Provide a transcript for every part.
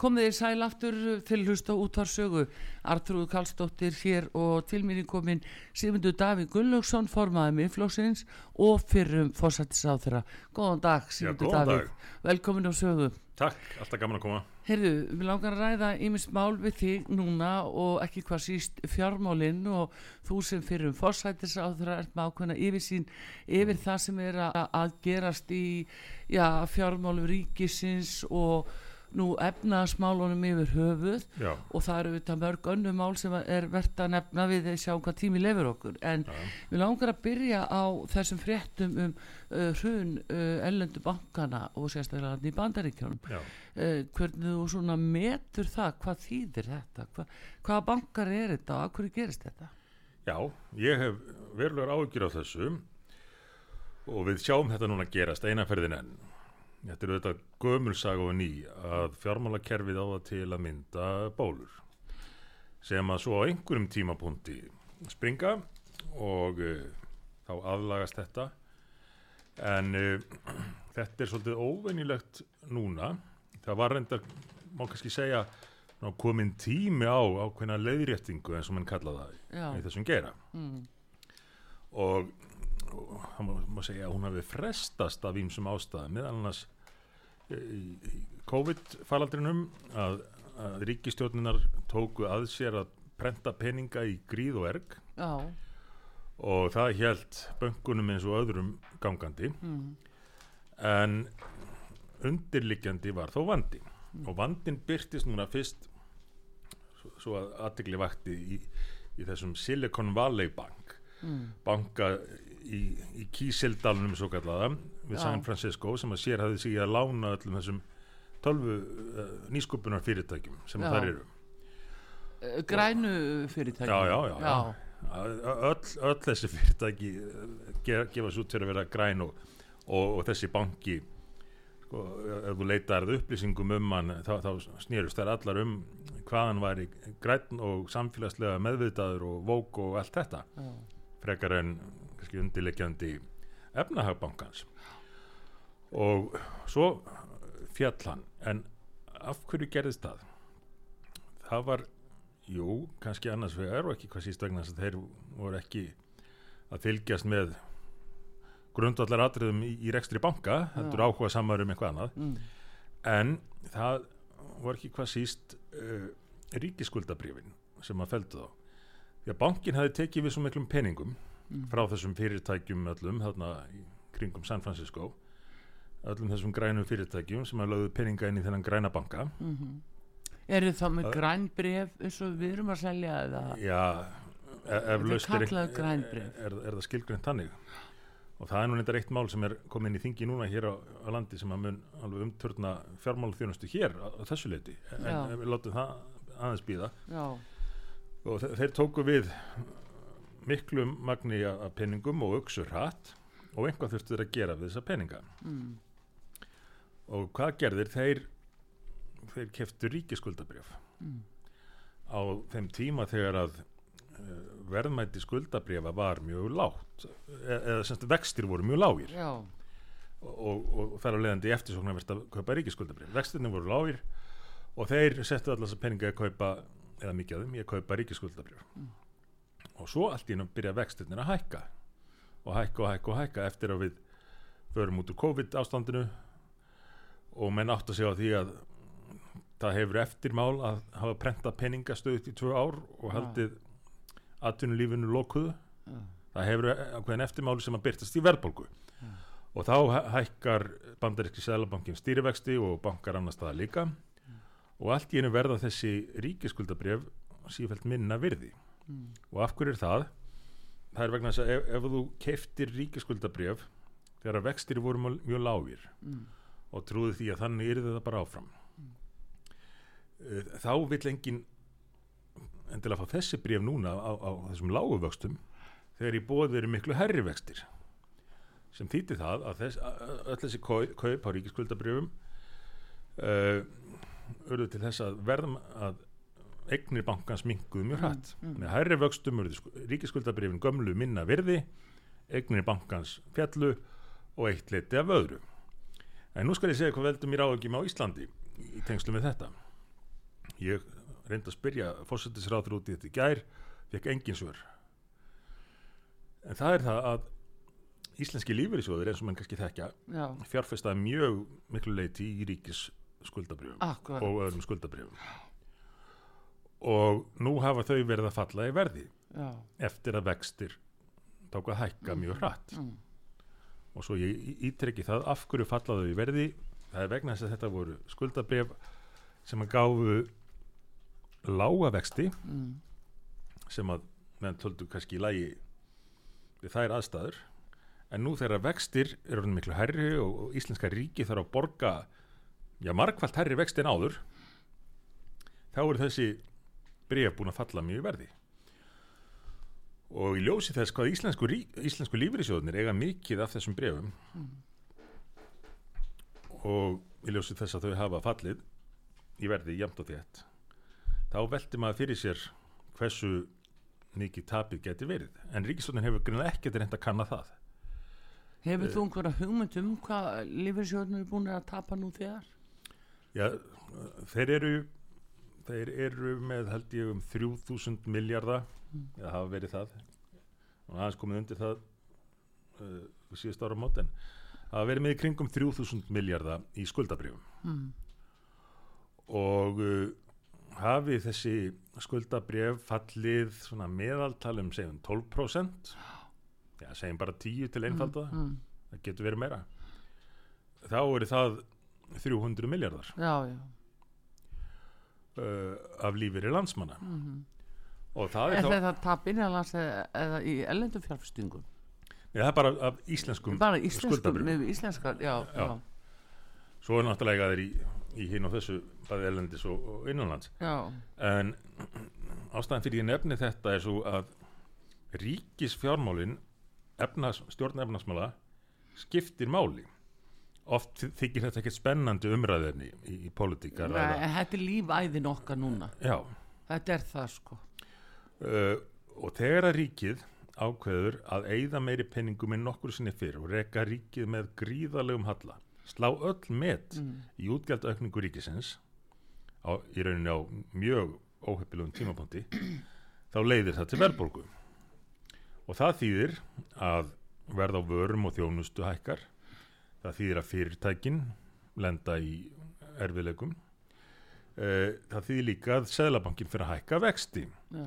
Komið þið sæl aftur til hlusta útvarsögu Artrúð Kallstóttir hér og til mín er komin Sigmundur Davík Gunnlaugsson formaði miðflóksins og fyrrum fórsættisáð þeirra góðan dag Sigmundur Davík velkomin á sögu. Takk, alltaf gaman að koma. Herðu, við langar að ræða ímest mál við þig núna og ekki hvað síst fjármálinn og þú sem fyrir um fórsættisáð þeirra ert með ákveðna yfir sín yfir það sem er að gerast í já, fjármálum ríkisins og nú efnaðasmálunum yfir höfuð Já. og það eru þetta mörg önnu mál sem er verðt að nefna við að sjá hvað tími lefur okkur. En Já. við langar að byrja á þessum fréttum um uh, hrun uh, ellendu bankana og sérstaklega í bandaríkjónum uh, hvernig þú svona metur það? Hvað þýðir þetta? Hva, hvaða bankar er þetta og hverju gerist þetta? Já, ég hef verulegar áhyggjur á þessu og við sjáum þetta núna gerast einaferðin enn Þetta er auðvitað gömulsag og ný að fjármálakerfið á það til að mynda bólur sem að svo á einhverjum tímapunkti springa og uh, þá aðlagast þetta en uh, þetta er svolítið óvenjulegt núna það var reyndar, má kannski segja komin tími á ákveðna leiðréttingu eins og mann kalla það Já. í þessum gera mm. og, og má, má segja að hún hafi frestast af ímsum ástæðum meðal annars COVID-faraldrinum að, að ríkistjórninar tóku að sér að prenta peninga í gríð og erg. Já, og það held böngunum eins og öðrum gangandi. Mm. en undirliggjandi var þó vandi. Og vandin byrtist núna fyrst svo, að aðtegli vakti í, í þessum Silicon Valley Bank. Mm. banka í, í Kísildalunum svo kallaða við. San Francisco sem að sér hafði sig í að lána öllum þessum tölvu uh, nýskupunar fyrirtækjum sem Já. þar eru Uh, grænu fyrirtæki Já, já, já, já. Öll, öll þessi fyrirtæki uh, ge- gefa svo út fyrir að vera græn og, og, og þessi banki sko, ef þú leitar upplýsingum um hann þá, þá snýrust þær allar um hvaðan væri græn og samfélagslega meðvitaður og vók og allt þetta já. frekar en undirleikjandi efnahagbankans og svo fjall hann. En af hverju gerðist það? Það var jú, kannski annars vegar og ekki hvað síst vegna þess að þeir voru ekki að fylgjast með grundvallar atriðum í, í rekstri banka heldur áhuga samar um eitthvað annað. Mm. en það var ekki hvað síst uh, ríkiskuldabrifin sem að feldu þá. Því að bankin hafi tekið við svo miklum peningum frá þessum fyrirtækjum öllum þarna í kringum San Francisco öllum þessum grænum fyrirtækjum sem hafa lögðu peninga inn í þennan græna banka. Mm Eru þá með grænbref eins og við erum að selja eða? Já, e- eflaust er, kallað er, er, er það skilgrænt þannig. Og það er nú neitt eitt mál sem er komið inn í þingi núna hér á, á landi sem að mun alveg umturna fjármálaþjónustu hér á, á þessu leiti en, við látum það aðeins býða Já, og þe- þeir tóku við miklum magni af peningum og auksur hratt og einhvað þurftu þeir að gera við þessa peninga. Mm. Og hvað gerðir þeir þeir keftu ríkiskuldabrjöf Mm. á þeim tíma þegar að uh, verðmæti skuldabrjöfa var mjög lágt e eða semst vextir voru mjög lágir. Og, og, og þar á leiðandi eftirsóknarvert að kaupa ríkiskuldabrjöf vextirni voru lágir og þeir settu allar þessa peninga að kaupa eða mikið af þeim að kaupa ríkiskuldabrjöf og svo allt í einu byrja vextirnir að hækka. Og hækka og hækka og hækka eftir að við förum út úr COVID ástandinu og menn átt að segja á því að það hefur eftirmál að hafa prenta peningastöðut í tvö ár og haldið atvinnulífinu lokuðu Já. það hefur ákveðin eftirmáli sem að byrtast í verðbólgu og þá hæ- hækkar bandaríski sælabankin stýrivexti og bankar annar staðar líka og allt í einu verða þessi ríkiskuldabref sífælt minna virði mm. og af hverju er það? Það er vegna þess að ef, ef þú keiftir ríkiskuldabref þegar vextir voru mjög, mjög lágir Mm. Og trúði því að þannig yrði það bara áfram. Eh, þá vill engin endilega fá þessi bref núna á, á þessum lágu vöxtum þegar í bóði eru miklu herri vextir sem þýtti það að þess, öll þessi kau- kaup á ríkiskuldabrjöfum uh, urðu til þess að verðum að eignir bankans minguðu mjög hratt. Mm, mm. með herri vöxtum urðu ríkiskuldabrjöfin gömlu minna virði eignir bankans fjallu og eitt leiti af öðru en nú skal ég segja hvað veldur mér áhugjum á Íslandi í tengslum við þetta. Ég reyndi að spyrja fórsetisráður út í þetta í gær fekk engin svör. En það er það að íslenski lífeyrissjóður eins og mann kannski þekkja Já, fjárfestaði mjög miklu leiti í ríkis skuldabrjöfum akkurat. og öðrum skuldabrjöfum og nú hafa þau verið að falla í verði Já, eftir að vextir tók að hækka mjög hratt. Mm. Og svo ég ítreki það af hverju fallaðu í verði? Það er vegna þess að þetta voru skuldabrjöf sem að gáfu lága vexti Mm. sem að meðan töldu kannski í lægi við þær aðstæður. En nú þegar vextir eru orðin miklu herri og, íslenska ríki þarf að borga já margfalt herri vexti en áður þá eru þessi bregð búin að falla mjög verði og í ljósi þess hvað íslensku, íslensku lífriðsjóðnir eiga mikið af þessum bregðum og í ljósi þess að þau hafa fallið í verði jæmt og þétt þá velti maður fyrir sér hversu mikið tapið geti verið en ríkisstofnin hefur grunlega ekkert reynd að kanna það Hefur þú einhverja hugmynd um hvað lífeyrissjóðnum er búin að tapa nú þegar? Já, þeir eru þeir eru með held ég um 3000 miljardar eða hafa verið það. Og aðeins komið undir það uh, síðust ára mót en hafa verið með í kringum 3000 miljardar í skuldabrjöfum Mm. og uh, hafi þessi skuldabrjöf fallið svona meðaltalum segjum 12% já, segjum bara 10 til einfalda. Mm. það getur verið meira. Þá eru það 300 miljardar Já, já uh, af lífeyri landsmanna mm. og það er, Er þá, þetta tap innanlands eða, eða í ellendum fjárfestingum? Nei, það er bara af íslenskum Bara íslenskum, íslenskar, já, Já. já, svo er náttúrulega þeir í, í hinn og þessu bæði ellendis og, og innanlands já, en ástæðan fyrir ég nefni þetta er svo að ríkisfjármálin efnas, stjórn efnasmála skiptir máli oft þykir þetta ekkert spennandi umræðinni í, í pólitík að Nei, þetta er lífæðin okkar núna. Já, Þetta er það sko. Uh, og þegar að ríkið ákveður að eigða meiri penningum en nokkur sinni fyrir og reka ríkið með gríðalegum halla slá öll met mm. í útgjaldaaukningu ríkisins á, í rauninni á mjög óheppilugum tímapunkti þá leiðir það til verðbólgu. Og það þýðir að verð á vörum og þjónustu hækkar það þýðir að fyrirtækin lenda í erfiðleikum. Eh, það þýðir líka að Seðlabankin fyrir að hækka vexti. Já,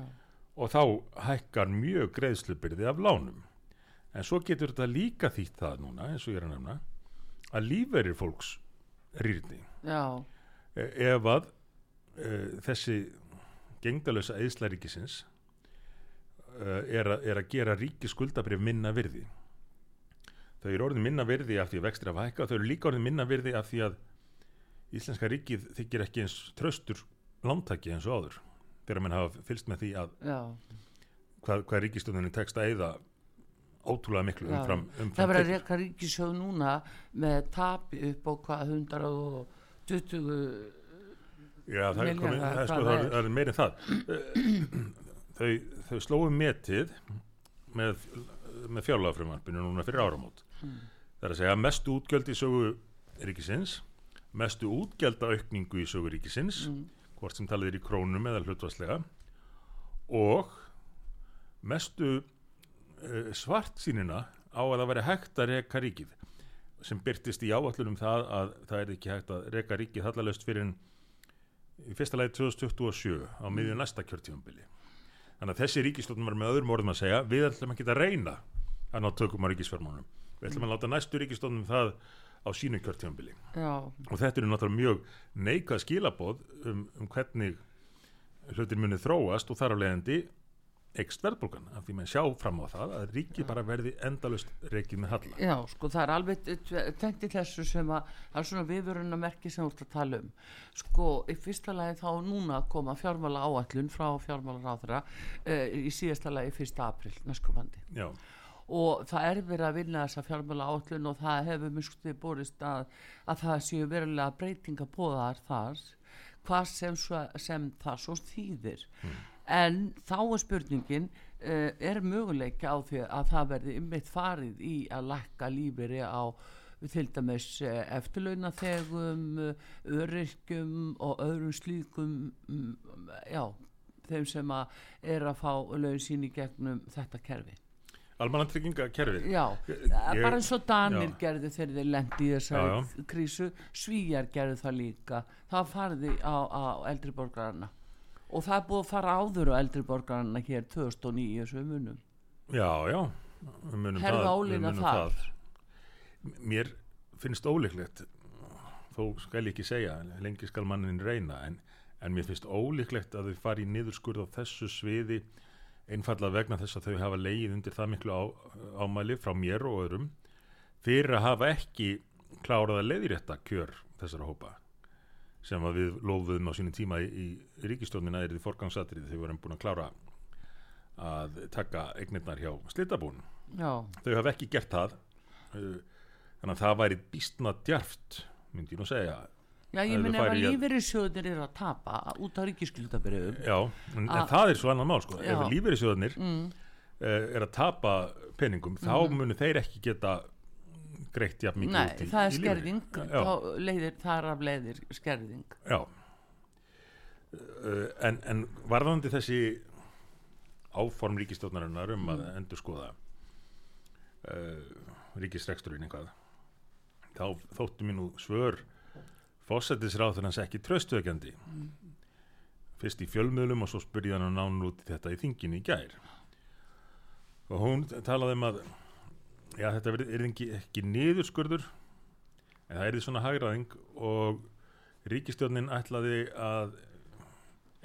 og þá hækkar mjög greiðslubyrði af lánum. En svo getur þetta líka þýtt það núna eins og ég er að nefna að lífverir fólks rýrni. Eh, ef að uh, þessi gengdalösa eðslaríkisins er, er að gera ríki skuldabrif minna virði þau eru orðin minna virði af því að vextir af hækka þau eru líka orðin minna virði af því að Íslenska ríkið þykir ekki eins tröstur lántaki eins og áður þegar menn hafa fylst með því að já. hvað, hvað ríkistöndinni tekst að eyða ótrúlega miklu Já. umfram, Það umfram verður að reyka ríkisjóð núna með tapi upp á hvað 120 Já, það er, komið, það, er, sko, það, það er, það er meirinn það. Þau, þau slóum metið með, með fjárlagafrumvarpinu núna fyrir áramót Mm. það er að segja mestu útgjöld í sögu ríkisins mestu útgjaldaaukningu í sögu ríkisins mm. hvort sem talið er í krónum eða hlutvarslega og mestu uh, svart sínina á að það veri hægt að reka ríkið sem byrtist í áallunum það að það er ekki hægt að reka ríkið hallalöst fyrir en í fyrsta lagi 2027 á miðju næsta kjörtífambili þannig að þessi ríkistofnum var með öðrum orðum að segja við ætlum ekki að reyna að ná tökum á ríkisfjármánum við ætlum að láta næstu ríkistofnum það á sínu kjörtjámbili já, og þetta eru náttúrulega mjög neikað skilaboð um, um hvernig hlutir munið þróast og þar á leiðandi ekst verðbólgan af því menn sjá fram á það að ríki bara verði endalust reikið með halla. Já, sko það er alveg tengt í þessu sem að það er svona viðvöruna merki sem ert að tala um. Sko í fyrsta lagi þá núna að koma fjármála áallun frá fjármála ráðra uh, í síðasta lagi fyrsta april næstkomandi. Já, og það er verið að vinna þessa fjármála áallun og það hefur skusti borist að, að það séu verulega breytinga bóðar þar hvað sem, sem það svo þýðir. En þá er spurningin uh, er möguleika á því að það verði ymmið farið í að lækka lífeyri á til dæmis eftirlaunaþegum uh, öryrkjum og öðrum slíkum um, já, þeim sem að er að fá laun sín í gegnum þetta kerfi almanantryggingakerfið Já, Ég- bara eins og Danir já. gerðu þegar þeir lendi í þessari krísu, Svíjar gerðu það líka. Það farði á, á eldri borgarana. Og það er búið að fara áður á eldri borgarana hér 2009 sem við munum. Já, já. Munum Herða það, munum þar. það. Mér finnst ólíklegt þó skal ég ekki segja lengi skal mannin reyna en, en mér finnst ólíklegt að þau fari í niðurskurð á þessu sviði einfallega vegna þess að þau hafa leið undir það miklu á, ámæli frá mér og öðrum fyrir að hafa ekki klárað að leiðrétta kjör þessara hópa sem við lofuðum á sínum tíma í, í ríkistjónina er því forgangsatrið þegar við erum búin að klára að taka eignirnar hjá slitabún Já, þau hafa ekki gert það. Þannig að það væri býstna djarft myndi ég nú segja Já ég þau ef að lífeyrissjóðir eru að tapa út á ríkiskildabyrjum já, en, en það er svo annan mál sko. Já. ef lífeyrissjóðarnir mm, uh, er að tapa peningum þá munu þeir ekki geta greitt jafn mikið Nei, út í, það er í lífeyri. skerðing þá leiðir, það er af leiðir skerðing já. Uh, en, en varðandi þessi áform ríkistjóðnarinnar um að endur skoða uh, ríkisreksturinn eitthvað þá þóttu nú svör fósættisráður hans ekki tröstvekjandi fyrst í fjölmiðlum og svo spurði hann að nánu út í þetta í þinginu í gær. Og hún talaði um að já, þetta er, ekki, ekki niðurskurður en það er því svona hagraðing og ríkistjórnin ætlaði að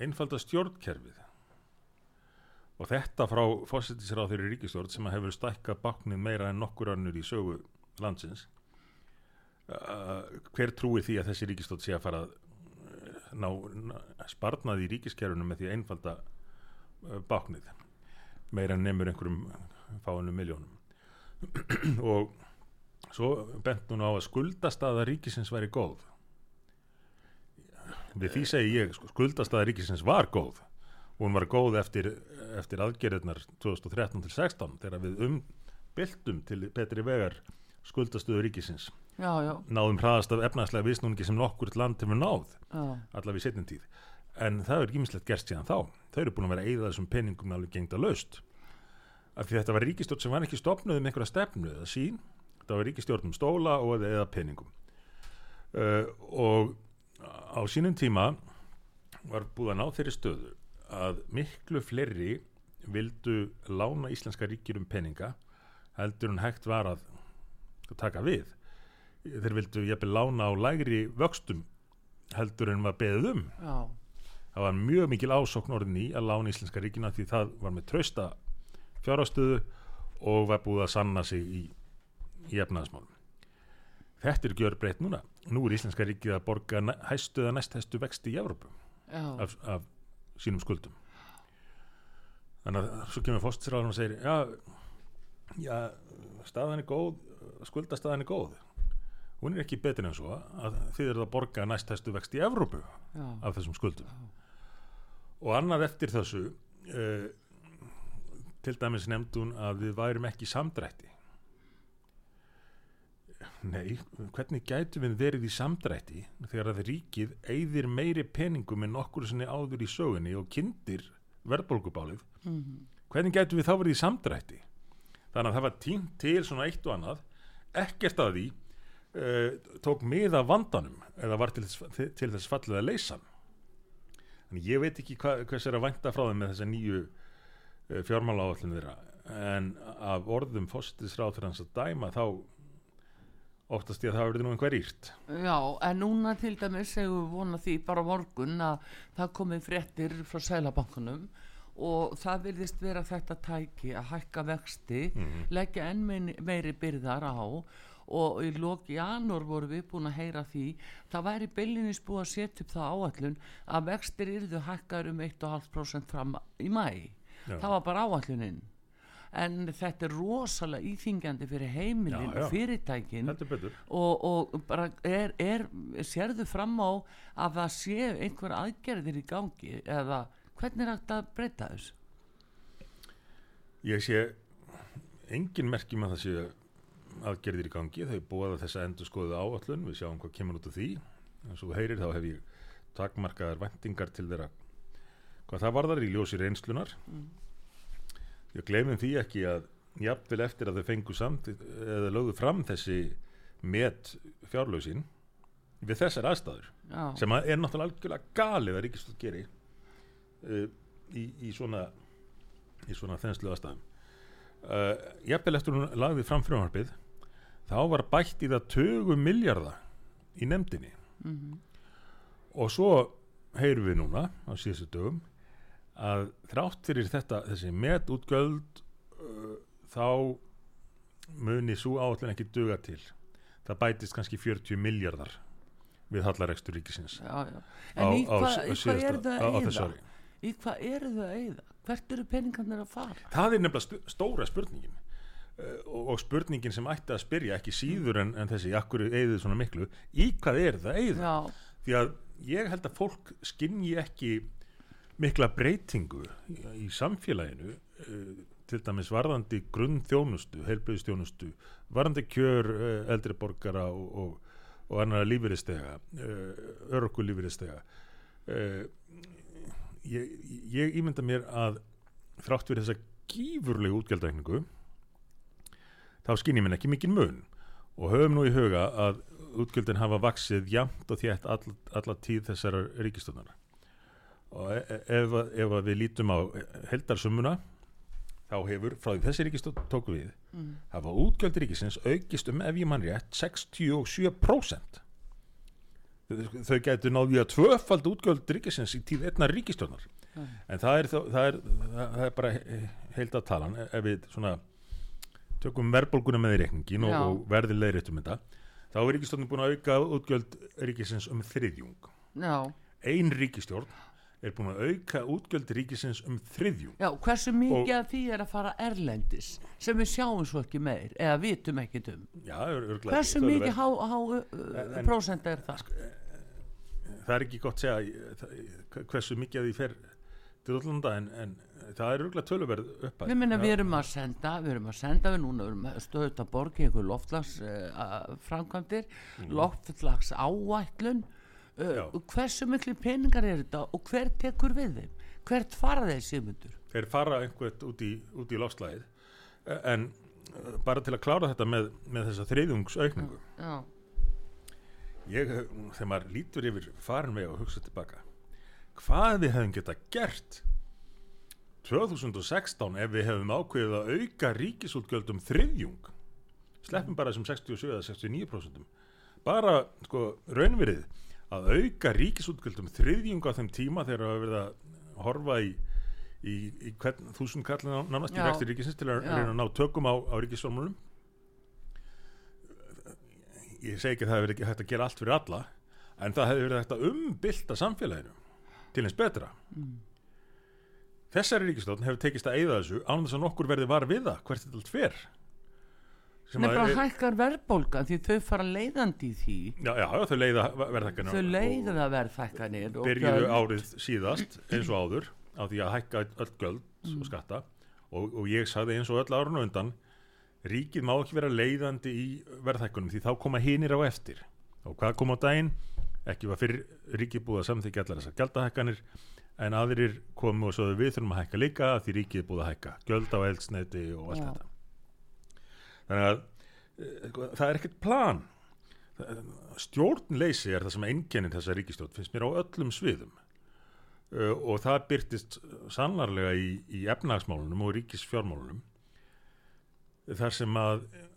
einfalda stjórnkerfið. Og þetta frá fósættisráð fyrir ríkistjórn sem hefur stækkað báknið meira en nokkur annur í sögu landsins uh, hver trúi því að þessi ríkistjórn sé að fara að uh, ná, ná sparnaði í ríkiskerfinu með því að einfalda uh, báknið? Meira nefnur einhverjum fáinu miljónum og svo bent hún á að skuldastaða ríkisins væri góð. Við því segi ég sko, skuldastaða ríkisins var góð. Og hún var góð eftir, eftir aðgerðirnar 2013 til 16 þegar við umbyltum til betri vegar skuldastöðu ríkisins Já, já, náðum hraðast af efnaðslega viðsnúningi sem nokkur land hefur náð allavega í setjum tíð. En það er gímislegt gerst síðan þá. Þau eru búin að vera eyða þessum peningum alveg gengda laust af því þetta var ríkistjórn sem var ekki stopnuð um einhverja stefnu eða sín þetta var ríkistjórn um stóla og eða peningum. Uh, og á sínum tíma var búið að ná þeirri stöðu að miklu fleiri vildu lána íslenska ríkjur um peninga heldur en hægt var að taka við þeir vildu jafnvel lána á lægri vöxtum heldur en var beðið um. Já, það var mjög mikil ásókn orðin í að lána íslenska ríkina því það var með trausta fjárhástöðu og var búið að sanna sig í, í efnaðasmálum þetta er gjör breytt núna. Nú er íslenska ríkið að borga næ- hæstu eða næst hæstu vexti í Evrópu af, af sínum skuldum. Þannig að svo kemur fóstisráðum og segir já, já staðan er góð skuldastaðan er góð hún er ekki betur en svo að þið eru að borga næst hæstu vexti í Evrópu já, af þessum skuldum. Og annað eftir þessu uh, til dæmis nefndi hún að við værum ekki samdrætti. Nei, hvernig gætu við verið í samdrætti þegar að ríkið eyðir meiri peningum en nokkur sinni áður í sögunni og kindir verðbólgubálið? Mhm, hvernig gætu við þá verið í samdrætti? Þannig að það var tínt til svona eitt og annað ekkert að því uh, tók mið af vandanum eða var til til þess fallið að leysa Þannig ég veit ekki hva, hvers er að vænta frá þeim með þessa nýju uh, fjármála áallin þeirra. En af orðum fósittisráð fyrir hans að dæma þá oftast í að það verði nú einhver írt Já, en núna til dæmis hefur við vonað því bara morgun að það komið fréttir frá sælabankunum og það virðist vera þetta tæki að hækka vexti, leggja enn meiri byrðar á og í loki janúar voru við búin að heyra því, það væri byllinis búið að setja upp það áallun að vextir yrðu hækkar um 1,5% fram í mæ. Já. Það var bara áallunin. En þetta er rosalega íþingjandi fyrir heimilin, Já, já. fyrirtækin Þetta er betur og, og bara er, er sérðu fram á að það sé einhver aðgerðir í gangi eða hvernig er hægt að breyta þess Ég sé engin merkjum að það sé aðgerðir í gangi, þau búaða þessa endur skoðu áallun, við sjáum hvað kemur út af því. En svo þú heyrir þá hef ég takmarkaðar væntingar til þeirra hvað það varðar í ljósi reynslunar ég gleymum því ekki að jafnvel eftir að þau fengu samt eða lögðu fram þessi met fjárlögsin við þessar aðstæður Já, sem að er náttúrulega algjörlega galið að ríkistöld geri uh, í, í svona í svona þenslu aðstæðum uh, jafnvel eftir hún lagði fram frumvarpið þá var bætt í það 20 miljarda í nefndinni Mhm. og svo heyrum við núna á síðustu dögum að þrátt fyrir þetta þessi metútgöld uh, þá muni svo áallin ekki duga til það bætist kannski 40 miljardar við hallarekstur ríkisins já, já. En s- í hvað þau á- á að eyða? Í hvað eru þau að eyða? Hvert eru peningarnir að fara? Það er nefnilega stóra spurningin og, og spurningin sem ætti að spyrja ekki síður en, en þessi akkur eigðu svona miklu? Í hvað er það Já, því að ég held að fólk skinji ekki mikla breytingu í, samfélaginu uh, til dæmis varðandi grunnþjónustu, heilbreyðstjónustu varðandi kjör uh, eldri borgara og, og, og annara lífyristega uh, örgu lífyristega ég, ég ímynda mér að þrátt fyrir þessa gífurlegu útgjaldækningu þá skynni minn ekki mikinn mun og höfum nú í huga að útgjöldin hafa vaksið jamt og þétt all, alla tíð þessara ríkistöndana og e- e- ef, ef við lítum á heldarsumuna þá hefur frá því þessi ríkistönd tóku við Mm. hafa útgjöld ríkisins aukist um ef ég mann rétt 67% þau, þau getur náðu að tvöfald útgjöld ríkisins í tíð einnar ríkistjónar Mm. en það er, það er, það er bara heild að talan ef við svona tökum verðbólguna með í reikningin og, og verði leiðréttum þetta þá er ríkistjórnin búin að auka útgjöld ríkisins um þriðjung. Já, ein ríkistjórn er búin að auka útgjöld ríkisins um þriðjung. Já, hversu mikið af því er að fara erlendis sem við sjáum svo ekki meir eða vitum ekkit um? Já, ör, örglega, hversu mikið há, há uh, En- en- prósent er það? Það er ekki gott að segja hversu mikið af því fer til útlanda en, en það er örgulega töluverð uppæð Við minna við erum að senda, við erum að senda við núna, við erum að borga í einhver loftlags uh, framkvæmdir, loftlags áætlun, Mm. Uh, hversu miklu peningar er þetta og hver tekur við þeim? Hvert fara þeir símundur? þeir fara einhvert út í, út í lofslæðið en uh, bara til að klára þetta með, með þessa þriðjungsaukningu. Já, ég, þegar maður lítur yfir farin vega og hugsa tilbaka hvað við hefum geta gert 2016 ef við hefum ákveðið að auka ríkisútgjöldum þriðjung. Sleppum bara þessum 67 eða 69% bara sko raunverið að auka ríkisútgjöldum þriðjung á þeim tíma þegar það hafa verið að horfa í í, í hvern þúsund kallin nánast í vexti ríkisins til að reyna að ná tökum á, á ríkisformúlum ég segi ekki að það hefur ekki hægt að gera allt fyrir alla en það hefur verið hægt að umbylta samfélaginu til eins betra. Þessari ríkistofn hefur tekist að eyða þessu án þess að nokkur verði var við það hvert þetta allt fer? Að nefnilega er- hækkar verðbólgan því þau fara leiðandi í því, já, já, já, þau leiða verðhækkanir þau leiða verðhækkanir byrjuðu árið síðast eins og áður á því að hækka öll göld Mm. og skatta. Og, og ég sagði eins og öll árun og undan ríkið má ekki vera leiðandi í verðhækkunum því þá koma hinir á eftir. Og hvað kom á daginn ekki var fyrir ríkið búið að samþykja allar þessar gjaldahækkanir en aðrir komu og sögðu við þurfum að hækka líka því ríkið búið að hækka gjöld á eldsneiti og allt Já. þetta. Þannig að eh, það er ekkert plan. Stjórnleysi er það sem einkennir þessa ríkistjórn finnst mér á öllum sviðum. Uh, og það byrtist sannarlega í, í efnagsmálunum og ríkisfjármálunum þar sem að uh,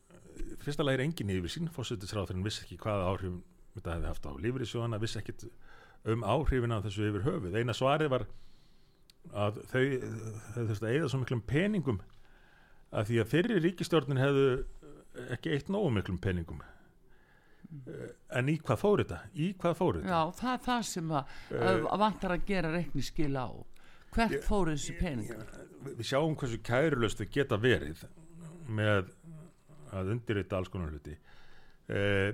fyrsta er engin yfir sín fórsetisráðurinn vissi ekki hvaða áhrifum þetta hefði haft á lífriðsjóðana, vissi ekkit um áhrifin af þessu yfir höfuð. Eina svarið var að þau hefðu þurft að eigða svo miklum peningum að því að fyrir ríkistjórnin hefðu ekki eitt nógu miklum peningum. Eh, en í hvað fór þetta? í hvað fór þetta? Já, það er það sem að, Eh, að vantar að gera reikniskil á. Hvert fóru þessi peningar? við sjáum hversu kærulöst þau geta verið með að undirrita alls konar hluti. Eh,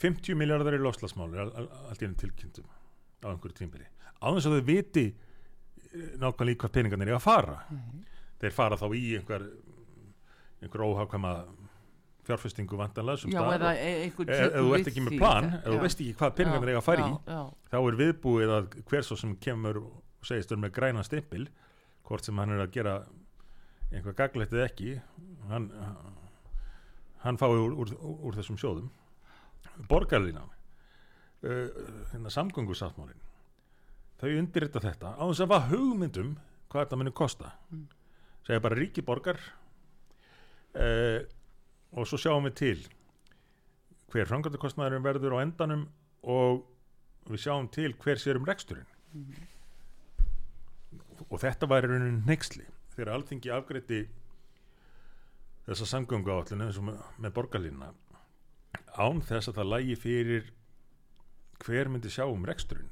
50 miljardar í loslasmáli allt í ennum tilkynntum á einhverju tímbili á þess að þau viti eh, nákvæmlega í hvað peningarnir er að fara. Þeir fara þá í einhver einhver óhagkvæma fjárfestingu vantanlega sem Já, stað e- einhver ef þú ert ekki með plan ef þú Já. veist ekki hvað peningarnir eiga að fara í já, já, þá er viðbúið að hver svo sem kemur og segist um með græna stimpil hvort sem hann er að gera einhvað gaglegt eða ekki hann, hann fái úr, úr, úr þessum sjóðum borgarlínan uh, hérna samgöngusáttmálin þau undirrita þetta á þess að var hugmyndum hvað þetta muni kosta. Segja bara ríki borgar uh, og svo sjáum við til hver framkvæmdakostnaðurinn verður á endanum og við sjáum til hver sér um reksturinn. Og þetta var í rauninni neyksli þegar alþingi afgreiti þessa samgöngu áallinu eins og með, með borgarlínuna án þess að það lægi fyrir hver myndi sjá um reksturinn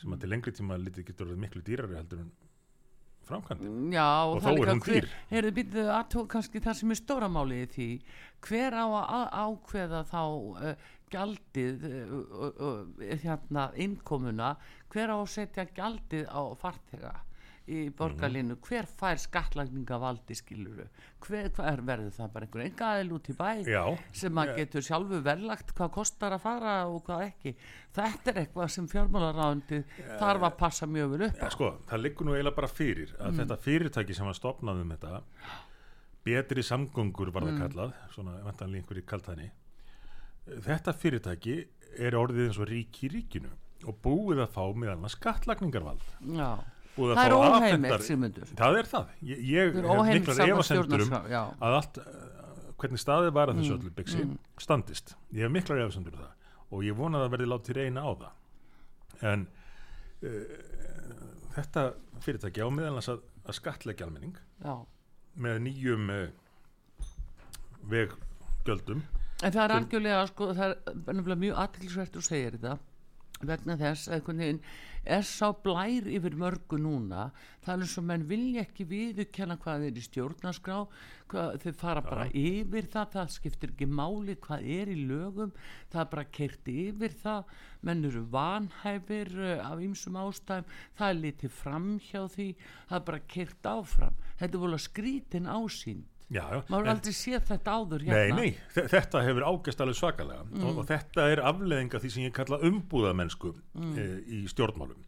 sem að til lengri tíma litið getur orðið miklu dýrari heldur en framkvæmdi Já, Og það þó er hún dýr. heyrðu, býttu aðtók kannski það sem er stóra málið í því hver á að ákveða þá uh, gjaldið uh, uh, hérna innkomuna? Hver á að setja gjaldið á farþega í borgarlínu hver fær skattlagningavaldi skiluru hver, hver verður það bara einhver enga aðeil út í bæ Já, sem að getur sjálfu verðlagt hvað kostar að fara og hvað ekki? Þetta er eitthvað sem fjármálaráðandi þarf að passa mjög vel upp á. Ja, sko, það liggur nú eiginlega bara fyrir Mm. að þetta fyrirtæki sem var stopnað um þetta betri samgöngur var Mm. það kallað svona vantanlega einhverju kaltæni þetta fyrirtæki er orðið eins og rík í ríkinu og búið að fá með annað skattlagningarvald. Já. Búið að er fá Sigmundur. Það er það. Ég, ég hef miklar um. Mm, að allt uh, hvernig staðið var að þessu öllu byggsi standist. Ég hef miklar efasemdur um það og ég vona að verði látið reyna á það. En uh, þetta fyrirtæki á meðalans að, að skatleggja almenning Já. með nýjum uh, veggjöldum. En það er algjörlega, sko, það er mjög aðtilsvert og segir þetta vegna þess að einhvern veginn er sá blær yfir mörgu núna. Það er eins og menn vilja ekki viðurkenna hvað er í stjórnarskrá hvað, þau fara bara yfir það það skiptir ekki máli hvað er í lögum það er bara keirt yfir það. Menn eru vanhæfir uh, af ýmsum ástæðum. Það er litið fram hjá því það er bara keirt áfram. Þetta er volið skrítin ásýnd já, já, maður en- aldrei séð þetta áður Nei, hérna. nei, þe- þetta hefur ágæst alveg svakalega. Og, og þetta er afleðinga því sem ég kalla umbúðamennsku e, í stjórnmálum.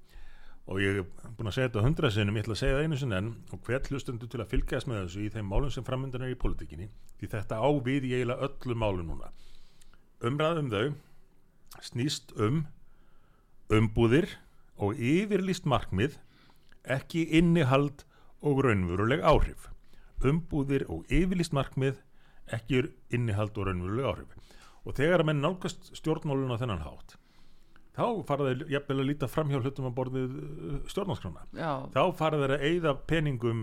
Og ég er búin að segja þetta hundra sinnum, ég ætla að segja það einu sinni enn og hver hlustundu til að fylgjast með þessu í þeim málum sem framöndan er í pólitíkinni því þetta á við í eiginlega öllu málum núna. Umræðum þau snýst um umbúðir og yfirlýst markmið ekki innihald og raunveruleg áhrif umbúðir og yfirlýst markmið ekki er innihald og raunveruleg áhrif. Og þegar að menn nálgast stjórnmálun á þennan hátt þá fara þeir jafnvel að líta framhjá hlutum að borðið stjórnarskrána. Já. þá fara þeir að eyða peningum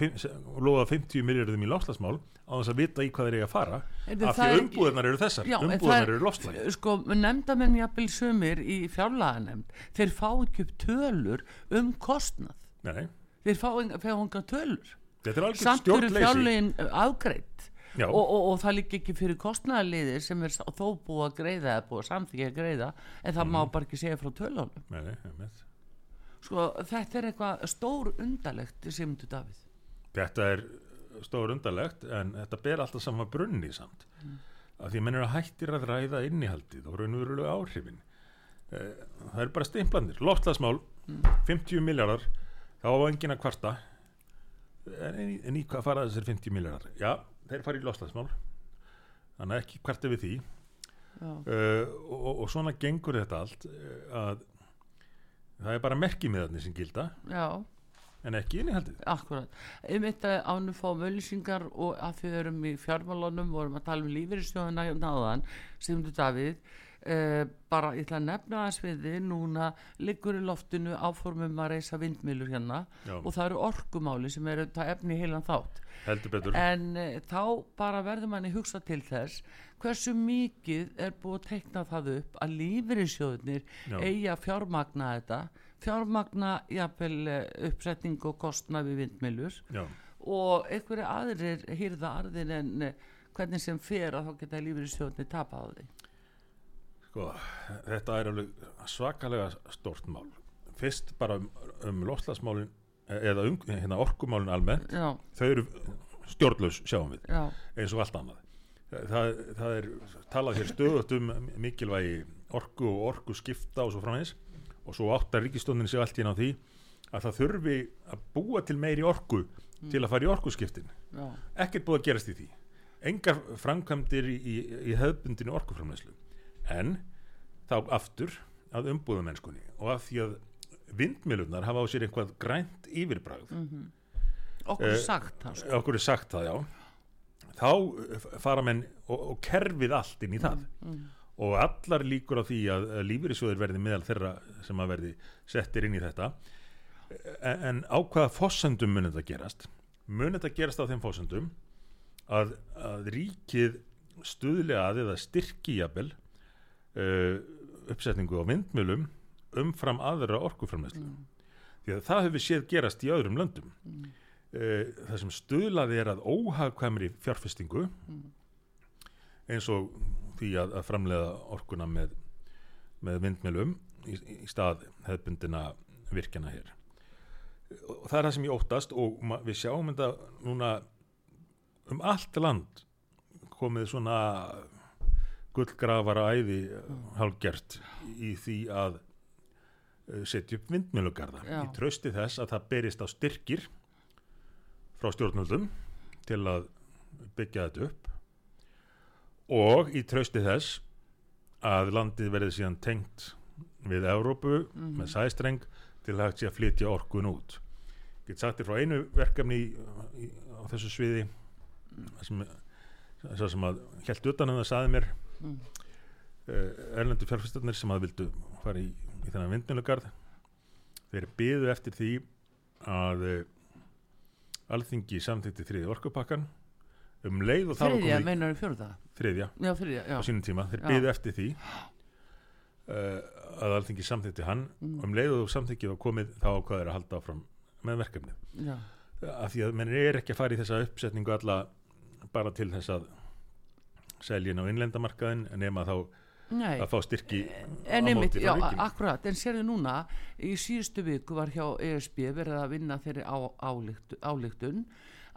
og lofa 50 miljardum í lofslagsmál á þess að vita í hvað þeir eiga að fara Heyrðu, af því umbúðirnar eru þessar. Já, umbúðirnar er- eru lofslagi sko, nefndamenn jafnvel sumir í fjárlaganemnd þeir fá ekki upp tölur um kostnað. Nei, þeir fá enga tölur samt eru fjárlegin afgreitt Já. og, og, og það líka ekki fyrir kostnaðarliðir sem er þó búið að greiða eða búið að samþykja að greiða en það má Mhm. bara ekki segja frá tölunum. Sko, þetta er eitthvað stór undalegt Sigmundur Davíð. Þetta er stór undarlegt en þetta ber alltaf saman brunni samt. Mm. af því að menn eru að hættir að ræða innihaldið og raunverulega áhrifin. Eh, það er bara stimplandir loftlagsmál, Mm. 50 miljardar þá á enginn að kvarta en, en, í- en í hvað fara þessir 50 miljardar já, þeir fara í loftlagsmál þannig ekki kvarta við því. Uh, og, og svona gengur þetta allt uh, að það er bara merkimiðarnir sem gilda. Já, en ekki innihaldið. Akkurat, einmitt að ánum fá mölusingar og að við erum í fjármálunum vorum að tala um lífeyristjóðina hérna áðan, Sigmundur Davíð uh, bara ég ætla að nefna það sviði núna liggur í loftinu áformum að reysa vindmilur hérna Já. og það eru orkumáli sem eru það efni heilan þátt en uh, þá bara verður manni hugsa til þess hversu mikið er búið að tekna það upp að lífeyrissjóðunir Já. eigi að fjármagna þetta fjármagna jafnvel eh, uppsetning og kostna við vindmilur Já, og einhverju aðrir hýrða arðin en hvernig sem fer að þá geta lífeyrissjóðunir tapað á því sko, þetta er alveg svakalega stórt mál. Fyrst bara um, um loslasmálin eða um, hérna, orkumálin almennt, já, þau eru stjórnlaus sjáum við, já, eins og allt annað. Það, það er talað hér stöðut um mikilvægi orku og orku skipta og svo framvegis. Og svo áttar ríkistóndin sig allt í ná því að það þurfi að búa til meiri orku til að fara í orkuskiptin. já, ekkert búið að gerast í því. Engar framkvæmdir í, í, í hefðbundinu orkuframleyslu en þá aftur að umbúða mennskunni og að því að vindmilunar hafa á sér eitthvað grænt yfirbragð. Okkur Eh, er sagt það sko. okkur er sagt það já. Þá eh, fara menn og, og kerfið allt inn í það. Og allar líkur á því að, lífyrísjóðir verði meðal þeirra sem að verði settir inn í þetta. En, en á hvaða fossendum mun þetta gerast? Mun þetta gerast á þeim fossendum að, að ríkið stuðlega að eða styrki jafnvel uh, uppsetningu á vindmjölum umfram aðra orkuframleyslu því að það hefur séð gerast í öðrum löndum. Mm. það sem stuðlaði er að óhagkvæmri fjárfestingu eins og því að, að framleiða orkuna með, með vindmjölum í, í stað hefðbundina virkjana hér. Og það er það sem ég óttast og við sjáum þetta núna um allt land komið svona gullgrafara æði hálfgert í því að eh, setja upp vindmjölugarða í trausti þess að það berist á styrkir frá stjórnvöldum til að byggja þetta upp. Og í trausti þess að landið verði síðan tengt við Evrópu með sæstreng til að hægt sé að flytja orkun út. Get sagt þér frá einu verkefni í, í, á þessu sviði það sem, sem að held utan um það saði mér Mm. uh, erlendu fjárfæstarnir sem að vildu fara í, í þennan vindmjölugarð þeir byðu eftir því að uh, alþingi samþykti þriði orkupakkan um leið og var þriðja, meinar fjörða þriðja. Já, þriðja, já, á sínum tíma, þeir Já. byðu eftir því uh, að alþingi samþykti hann. Mm. um leið og samþykki var komið þá hvað er að halda áfram með verkefnið. Já, af því að menn er ekki að fara í þessa uppsetningu alla bara til þess að selja inn á innlendamarkaðin nema þá nei. að fá styrki En einmitt, já, akkurat, en sérðu núna í síðustu viku var hjá ESB verið að vinna þeirri á, álíkt, álíktun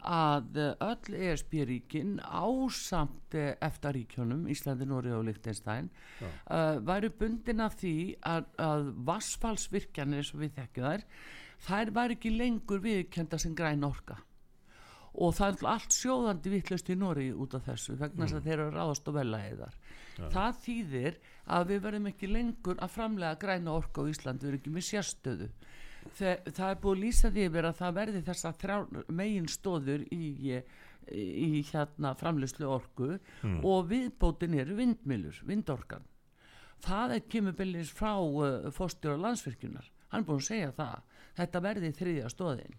að eh, öll ESB-ríkin ásamt eftir ríkjónum, Íslandi, Nóri og Já. uh, væri bundin af því að, að vassfallsvirkjanir eins og við þekkjum þær þær væri ekki lengur viðkenda sem græn orka og það er allt sjóðandi vittlust í Nóri út af þessu vegna þess að þeir eru að ráðast og vela heiðar það þýðir að við verðum ekki lengur að framlega græna orku á Ísland við erum ekki með sérstöðu. Þe, það er búið að lýsa því yfir að það verði þessa megin stóður í, í hérna framleyslu orku og viðbótin eru vindmilur, vindorkan. Það er kemur byrjins frá uh, fórstjóra landsvirkjunar. Hann er búin að segja það. Þetta verði þriðja stóðin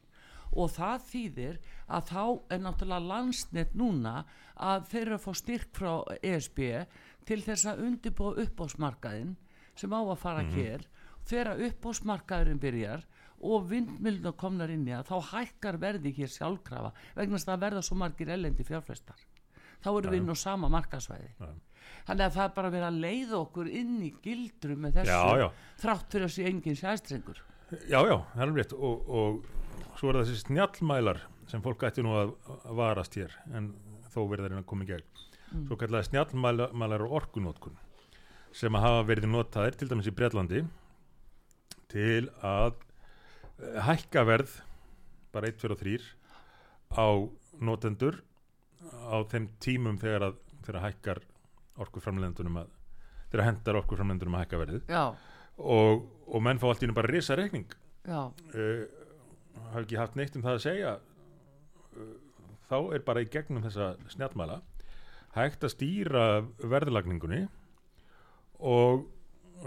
og það þýðir að þá er náttúrulega landsnett núna að þeir eru að fá styrk frá ESB til þess að undirbúa uppásmarkaðin sem á að fara hér. Þegar uppásmarkaðurinn byrjar og vindmilna komnar inn í að þá hækkar verði hér sjálfkrafa vegna að það verða svo margir elendi fjárfestar þá erum við inn á sama markasvæði Já. þannig að það er bara verið að leiða okkur inn í gildru með þessu Já, já. þrátt fyrir að sé engin sæstrengur Já, já, það er alveg rétt. Og, og svo er það þessi snjallmælar sem fólk ætti nú að, varast hér en þó verður þeirinn að koma í gegn. Mm. svo kallaði snjallmælar og orkunótkun sem að hafa verið notaðir til dæmis í Breitlandi til að eh, hækka verð bara 1, 2 og 3 á notendur á þeim tímum þegar að þegar hækkar orkuframlendunum að þegar hendar orkuframlendunum að hækka verðið. Og, og menn fá allt í hennu bara risa reikning. Já, uh, hafa ekki haft neitt um það að segja uh, þá er bara í gegnum þessa snjallmæla hægt að stýra verðlagningunni og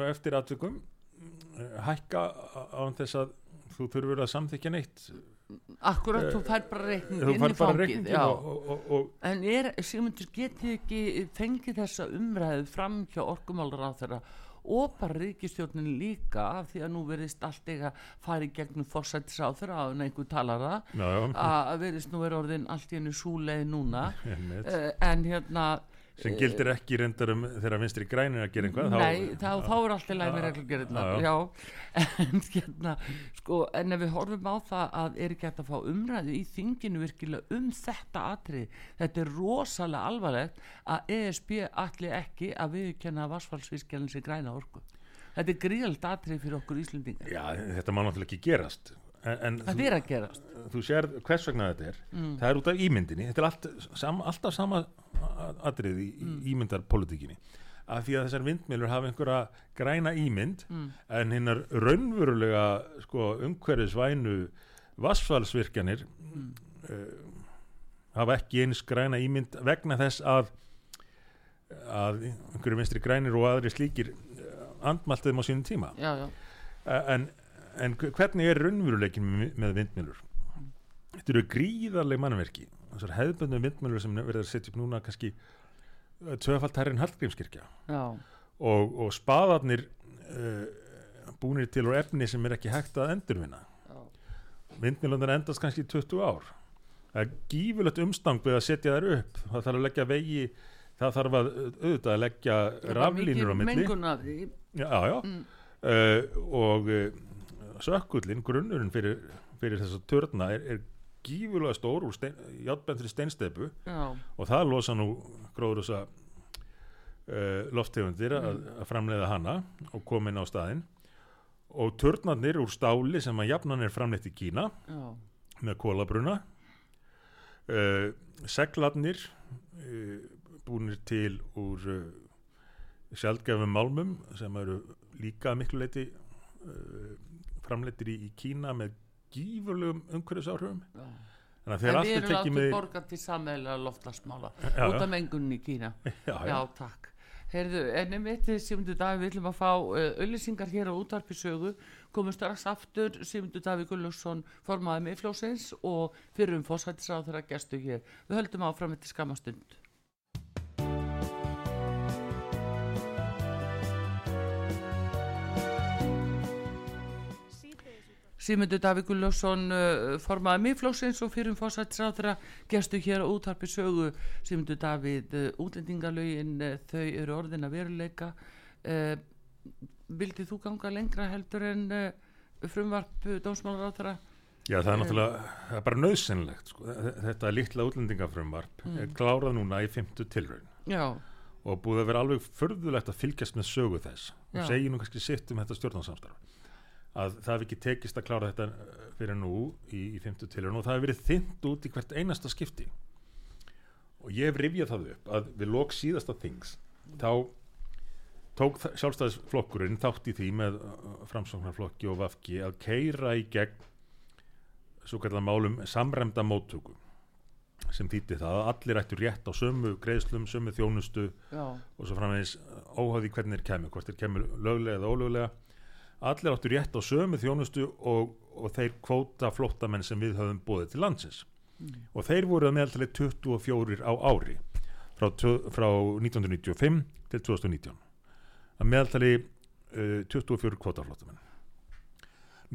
eftir atvikum uh, hækka án þess að þú þurfur að samþykja neitt. Akkurat, Eh, þú fær bara reikning inn í fangið og, og, og En er, Sigmundur, getið ekki fengið þessa umræðu fram hjá orkumálur á þeirra og bara ríkistjórnin líka af því að nú verðist allt eiga fara í gegnum fórsættis á þeirra að einhver talar það. Já, já, að verðist nú vera orðin allt í hennu súleið núna. Uh, en hérna sem gildir ekki reyndar um þegar vinstri grænir að gera einhvað Nei, þá, þá er alltaf læg með Já, en hérna sko, en ef við horfum á það að er ekki hægt að fá umræðu í þinginu virkilega um þetta atrið þetta er rosalega alvarlegt að ESB allir ekki að viðkenna vassfallsvískjælinn sem græna orku. Þetta er gríðalt atrið fyrir okkur Íslendingar. Já, þetta má náttúrulega ekki gerast. En, en það er að gerast. þú sér hvers vegna þetta er. Það er út af ímyndinni, þetta er allt, sam, alltaf sama atrið í mm. ímyndarpolitíkinni af því að þessar vindmjölur hafa einhverja græna ímynd en hinnar raunverulega sko, umhverfisvænu vassfallsvirkjanir uh, hafa ekki eins græna ímynd vegna þess að að einhverju vinstri grænir og aðri slíkir andmaltiðum á sínum tíma. Já, já, en, en hvernig er raunveruleikin með, vindmjölur þetta eru gríðarleg mannverki þessar hefðbundum vindmjölur sem verður að setja upp núna kannski tvöfalt hærri en Hallgrímskirkja. Og, og spaðarnir uh, búnir til úr efni sem er ekki hægt að endurvinna. Já. vindmjölunar endast kannski í 20 ár. Það er gífulegt umstang við að setja þær upp. Það þarf að leggja vegi það þarf að auðvitað að leggja raflínur á milli. já, já. Uh, og uh, sökkullin, grunnurinn fyrir, fyrir þess að törna er, er gífurlega stór úr stein, játbendri steinstepu já, og það losa nú gróður þessa uh, lofttegundir að, að framleiða hana og koma inn á staðinn. Og törnarnir úr stáli sem að jafnan er framleitt í Kína já, með kólabruna uh, seglarnir uh, búnir til úr sjaldgæfum málmum sem eru líka að miklu leiti framleittir í, í Kína með gífurlegum að En við er erum tekið látið með borga til Já, já. út af mengunin í Kína já, já, Já, takk. Heyrðu, en um eitt Simundur Davíð, við ætlum að fá auðlýsingar hér á útarpi sögu, komum strax aftur Simundur Davíð Gullarsson formaði miðflósins og fyrir um fósættisráð þeirra gestu hér. Við höldum áfram eftir skamastund. Simundur Davíð Gullarsson uh, formaði miðflósins og fyrir um fósættisráð þeirra gestu hér á útarpi sögu. Simundur Davíð, uh, útlendingalögin uh, þau eru orðin að veruleika. Uh, vildi þú ganga lengra heldur en frumvarp dómsmálar á þeirra já, það er náttúrulega það er bara nöðsynlegt sko. þetta litla útlendingafrumvarp er klárað núna í fymtu tilraun. Já, og búið að vera alveg förðulegt að fylgjast með sögu þess. Já. og segja nú kannski sitt um þetta stjórnarsamstarf að það hef ekki tekist að klára þetta eh, fyrir nú í, í fymtu tilraun og það hef verið þynt út í hvert einasta skipti. Og ég hef rifjað það upp að við lok síðasta þings þá tók sjálfstæðisflokkurinn þátt í því með framsóknarflokki og vafki að keira í gegn svo kallar málum samræmda móttöku sem þýtti það að allir ættu rétt á sömu greiðslum, sömu þjónustu já, og svo framvegis óháði hvernig þeir kemur, hvort þeir kemur löglega eða ólöglega allir áttu rétt á sömu þjónustu og, og þeir kvóta flóttamenn sem við höfum búið til landsins. Og þeir voru að meðaltali 24 á ári frá, frá 1995 til 2019 að meðaltali uh, 24 kvótaflóttamenn.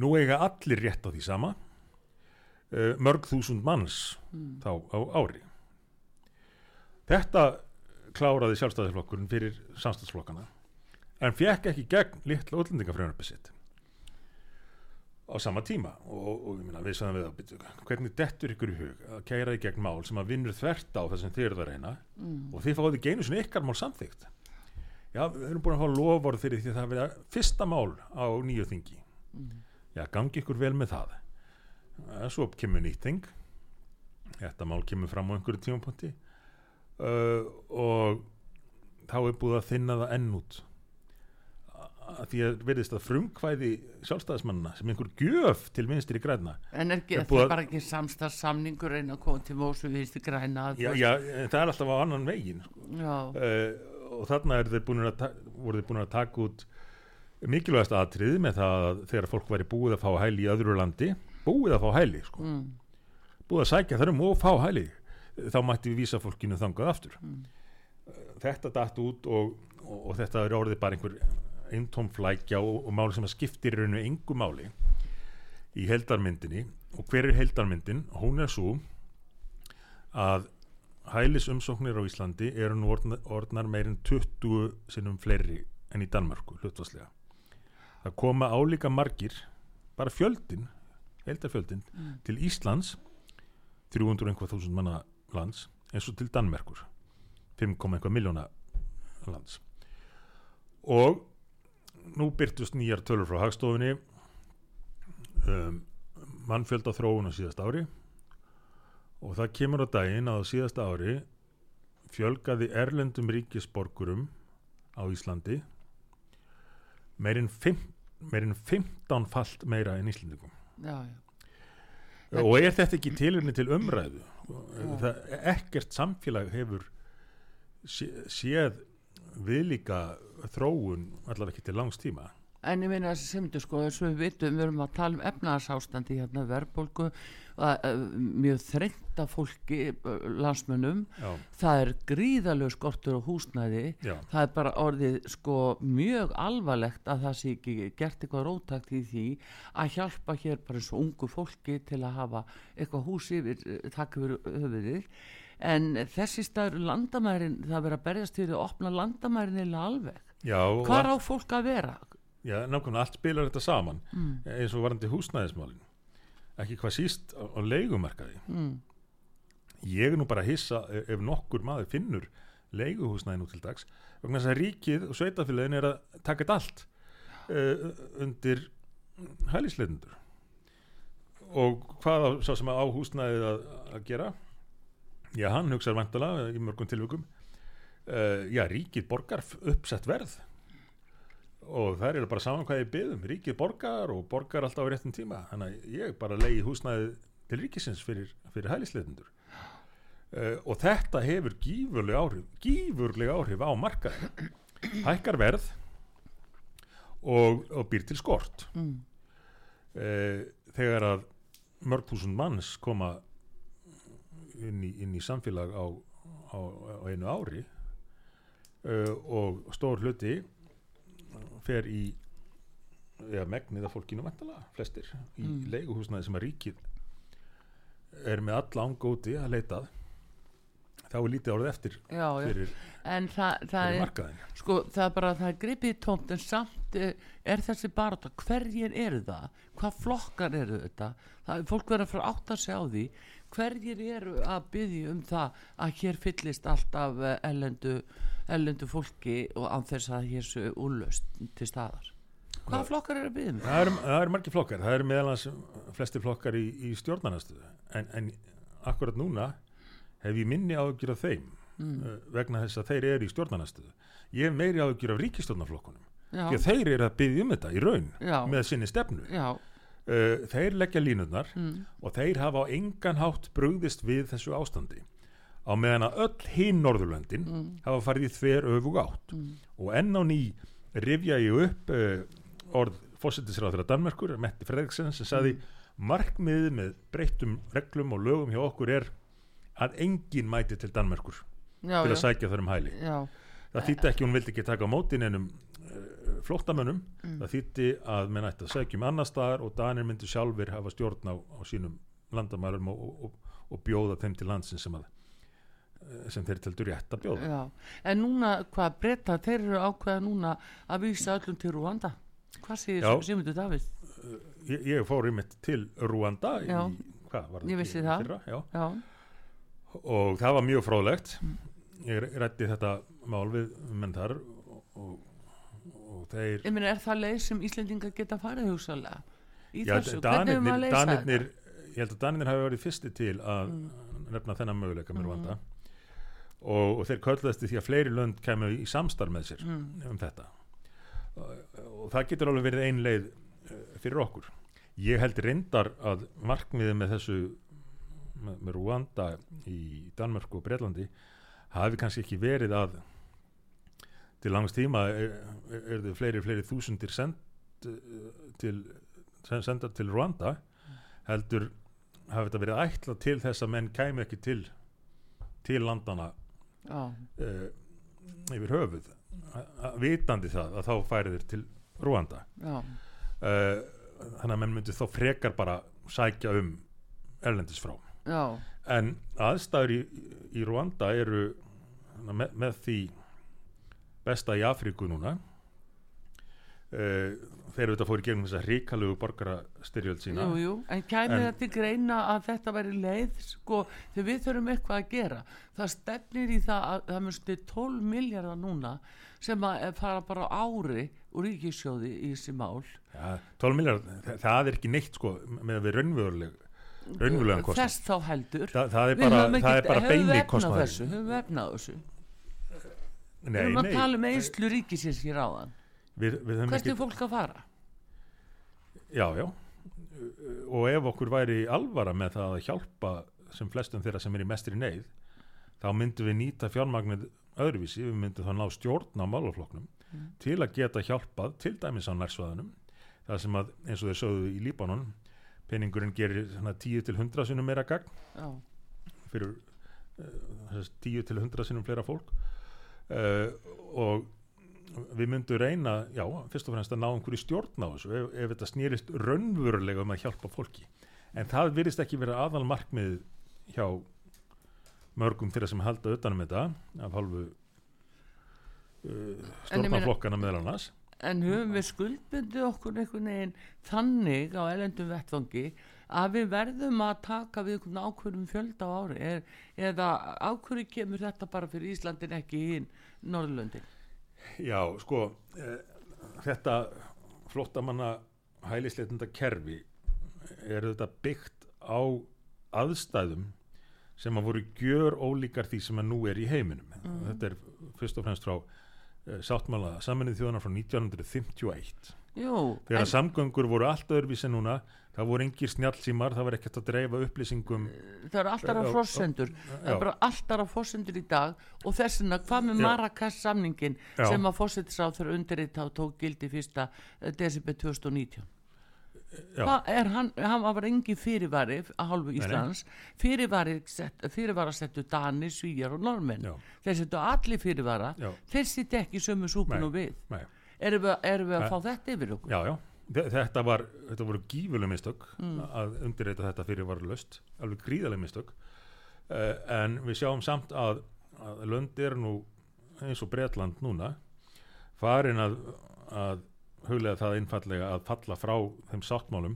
Nú eiga allir rétt á því sama uh, mörg þúsund manns þá á ári. Þetta kláraði sjálfstæðisflokkurinn fyrir samstagsflokkana en fekk ekki gegn litla útlendingafrjónarbi sitt. Á sama tíma og, og ég meina við sagðum við að byrju, hvernig dettur ykkur í hug að kæra í gegn mál sem að vinnur þvert á það sem þið eruð að reyna og þið fáið ekki einu sinni ykkar mál samþygt já, við erum búin að fá lofórð fyrir því að það verða fyrsta mál á nýju þingi. Já, gangi ykkur vel með það. Eh, svo kemur nýtt þing. Þetta mál kemur fram á einhverju tímapunkti. Uh, og þá er búið að þinna það enn út að því að verðist að frumkvæði sjálfstæðismannina sem einhver gjöf til vinstri græna En er ekki, Er er bara ekki samstagssamningur reyna að koma til mósu viðstu græna já, já, það er alltaf á annan veginn sko. uh, og þarna er voru þeir búin að taka út mikilvægast atrið með það að þegar fólk væri búið að fá hæli í öðru landi búið að fá hæli sko. mm, búið að sækja þar um og fá hæli þá mætti við vísa fólkinu þangað aftur Mm. þetta datt út og, og, og þetta er orðið bara einhver eintóm flækja og, og máli sem skiptir í rauninu engu máli í heldarmyndinni og hver er heldarmyndin? Hún er svo að hælis umsóknir á Íslandi eru nú orðnar, orðnar meirinn 20 sinnum fleiri en í Danmörku hlutvarslega það koma álíka margir bara fjöldin heldarfjöldin Mm. til Íslands 300 einhvað þúsund manna lands eins og til Danmerkur 5, einhvað miljóna lands og nú byrtust nýjar tölur frá hagstofunni um, mannfjölda þróun á síðast ári. Og það kemur á daginn að á síðasta ári fjölgaði erlendum ríkisborgurum á Íslandi meirinn meirinn 15 falt meira en Íslandingum já, já. Og er þetta ekki tilurni til umræðu? Það, ekkert samfélag hefur sé, séð viðlíka þróun allavega ekki til langs tíma? En ég meina þessi semdu sko, eins og við vitum, við erum að tala um efnarsástandi hérna verðbólgu, að, að, mjög þreytta fólki, landsmönnum, já, það er gríðalegu skortur á húsnæði, já, það er bara orðið sko mjög alvarlegt að það sé ekki gert eitthvað rótakt í því að hjálpa hér bara eins og ungu fólki til að hafa eitthvað hús yfir, takk yfir höfuðið. En þessi staður landamærin, það er verið að berjast fyrir að opna landamærin eða alveg. Já, Hvar á fólk að vera? já nákvæmlega allt spilar þetta saman Mm. eins og varandi húsnæðismálin ekki hvað síst á, á leigumarkaði Mm. ég er nú bara að hissa ef, ef nokkur maður finnur leiguhúsnæði nú til dags vegna þess að ríkið og sveitafélagin er að taka þetta allt uh, undir hælisleitundur og hvað á, sá sem á húsnæðið að, að gera já, hann hugsar vantala í mörgum tilvikum uh, já, ríkið borgar uppsett verð. Og það er bara saman hvað ég byggðum ríkið borgar og borgar alltaf á réttum tíma. Þannig að ég bara leiði húsnæðið til ríkisins fyrir, fyrir hælisleitundur uh, og þetta hefur gífurlega áhrif gífurlega áhrif á markaði hækkar verð og, og býr til skort. Mm. uh, þegar að mörg þúsund manns koma inn í, inn í samfélag á, á, á einu ári uh, og stór hluti fer í eða megnið af fólkinu vantala flestir í Mm. leiguhúsnaði sem að ríkið er með alla ángóti að leitað þá er lítið árið eftir Já, já, fyrir, en það, það fyrir er markaðin sko, það er bara, það er gripið tómt en samt eh, er þessi bara hverjir eru það, hvað flokkar eru þetta, það er fólk verið að fara átt að segja á því, hverjir eru að byggja um það að hér fyllist allt af eh, ellendu ellendu fólki og án þess að hér séu úrlaust til staðar. Hvaða flokkar eru að byggja um? Það? Eru er margir flokkar, það eru meðal hans flestir flokkar í, í stjórnarnastöðu en, en akkurat núna hef ég minni áhugjur af þeim Mm. uh, vegna þess að þeir eru í stjórnarnastöðu ég hef meiri áhugjur af ríkistjórnarflokkunum þeir eru að byggja um þetta í raun já, með sinni stefnu. Já, uh, þeir leggja línurnar mm, og þeir hafa á engan hátt brugðist við þessu ástandi á meðan að öll hinn Norðurlöndin mm, hafa farið í þver öfug átt. Mm, og enn á ný rifja ég upp uh, orð fósittisráður að Danmerkur, Metti Fredriksen sem saði markmiðið með breyttum reglum og lögum hjá okkur er að enginn mæti til Danmerkur já, til að já, sækja þar um hæli. Já, það þýtti ekki, hún vildi ekki taka á móti neinum uh, flóttamönnum. Mm. það þýtti að menn ætti að sækja um annar staðar og Danir myndu sjálfur hafa stjórn á, á sínum landamærum og, og, og, og bjóða þeim til landsin sem að eh, sem þeir teldur rétt að bjóða. Já. En núna, hvað breyta, þeir eru ákveða núna að vísa öllum til Rúanda. Hvað segir Simundur Davíð? ég, ég fór einmitt til Rúanda í, hvað var Ég ekki vissi í það. Já. Já, og það var mjög fróðlegt. Ég rætti þetta mál við menn þar og, og, þeir ég meina er það leið sem Íslendingar geta farið hugsalega í þessu, hvernig er maður að Danirnir, leysa Danirnir ég held að Danirnir hafi verið fyrsti til að Mm. nefna þennan möguleika með Mhm. Rwanda og, og þeir kölluðast því að fleiri lönd kemur í samstarf með sér Mm. um þetta og það getur alveg verið ein leið eh, fyrir okkur ég held reyndar að markmiðið með þessu með, með Rwanda í Danmörku og Breitlandi hafi kannski ekki verið að til langs tíma er, er þau fleiri fleiri þúsundir send, eh, til, senda til Rwanda heldur hafi þetta verið ætlað til þess að menn kæmi ekki til til landana uh, yfir höfuð. Vitandi það að þá færi þeir til Rúanda. Uh, þannig að menn myndi þá frekar bara sækja um erlendis frá. Já, en aðstæður í, í Rúanda eru með, með því besta í Afríku núna uh, þeir eru þetta fóru í gegnum þessa ríkalugu borgarastyrjöld sína. Jú, jú en kæmi En- til greina að þetta væri leið sko, þegar við þurfum eitthvað að gera. Það stefnir í það að það mjögstu 12 miljardar núna sem að fara bara ári úr ríkissjóði í þessi mál. Ja, 12 miljard, það, það er ekki neitt sko með að við raunveruleg raunverulegan kostnað. Þess þá heldur. Þa, það er Við bara, höfum er bara höfum við þessu, höfum við efna á þessu? Við nei, erum að nei, tala um eislu ríkisins hér áðan. við, við höfum hvert er fólk að fara? já, já. Og ef okkur væri alvara með það að hjálpa sem flestum þeirra sem er í mestri neyð þá myndum við nýta fjármagnið öðruvísi, við myndum þá ná stjórn á málafloknum til að geta hjálpað til dæmis á nærsvæðunum. Það sem að eins og þeir sögðu í Líbanon peningurinn gerir svona 10 til 100 sinum meira gagn Já, fyrir uh, 10 til 100 sinum fleira fólk. Uh, og við myndum reyna, já, fyrst og fremst að ná einhverju stjórn á þessu ef, ef þetta snýrist raunverulega um að hjálpa fólki. En það virðist ekki vera aðal markmið hjá mörgum þeirra sem halda utanum þetta af hálfu uh, stjórnarflokkana meðal annars. En höfum við skuldbundið okkur einhvern veginn þannig á elendum vettvangi að við verðum að taka við einhvern ákveðum fjölda á ári? Er, eða ákveðu kemur þetta bara fyrir Íslandin ekki í Norðurlöndin Já, sko eh, þetta flóttamanna hælisleitunda kerfi er þetta byggt á aðstæðum sem að voru gjör ólíkar því sem að nú er í heiminum. Þetta er fyrst og fremst frá eh, sáttmála saminnið þjóðana frá 1951 Jú, þegar en, samgöngur voru allt öðruvísi núna það voru engir snjallsímar, það var ekkert að dreifa upplýsingum það eru alltaf að fórsendur það er bara alltaf að fórsendur í dag og þess vegna hvað með Já. Marrakesh samningin Já. sem að fórsendisáð þurfa undirrita og tók gildi fyrsta desember 2019 Já. Það er hann, hann var engin fyrirvari að hálfu. Íslands fyrirvara settu Dani, Svíjar og Normenn Já. þeir settu allir fyrirvara þeir sitt ekki sömu súpun og við erum við, erum við að Nei. fá þetta yfir okkur Já, já, þetta, var, þetta voru gífuleg mistök að undirreita þetta fyrir var löst, alveg gríðaleg mistök. Uh, en við sjáum samt að, að lönd er nú eins og Bretland núna farin að, að huglega það einfallega að falla frá þeim sáttmálum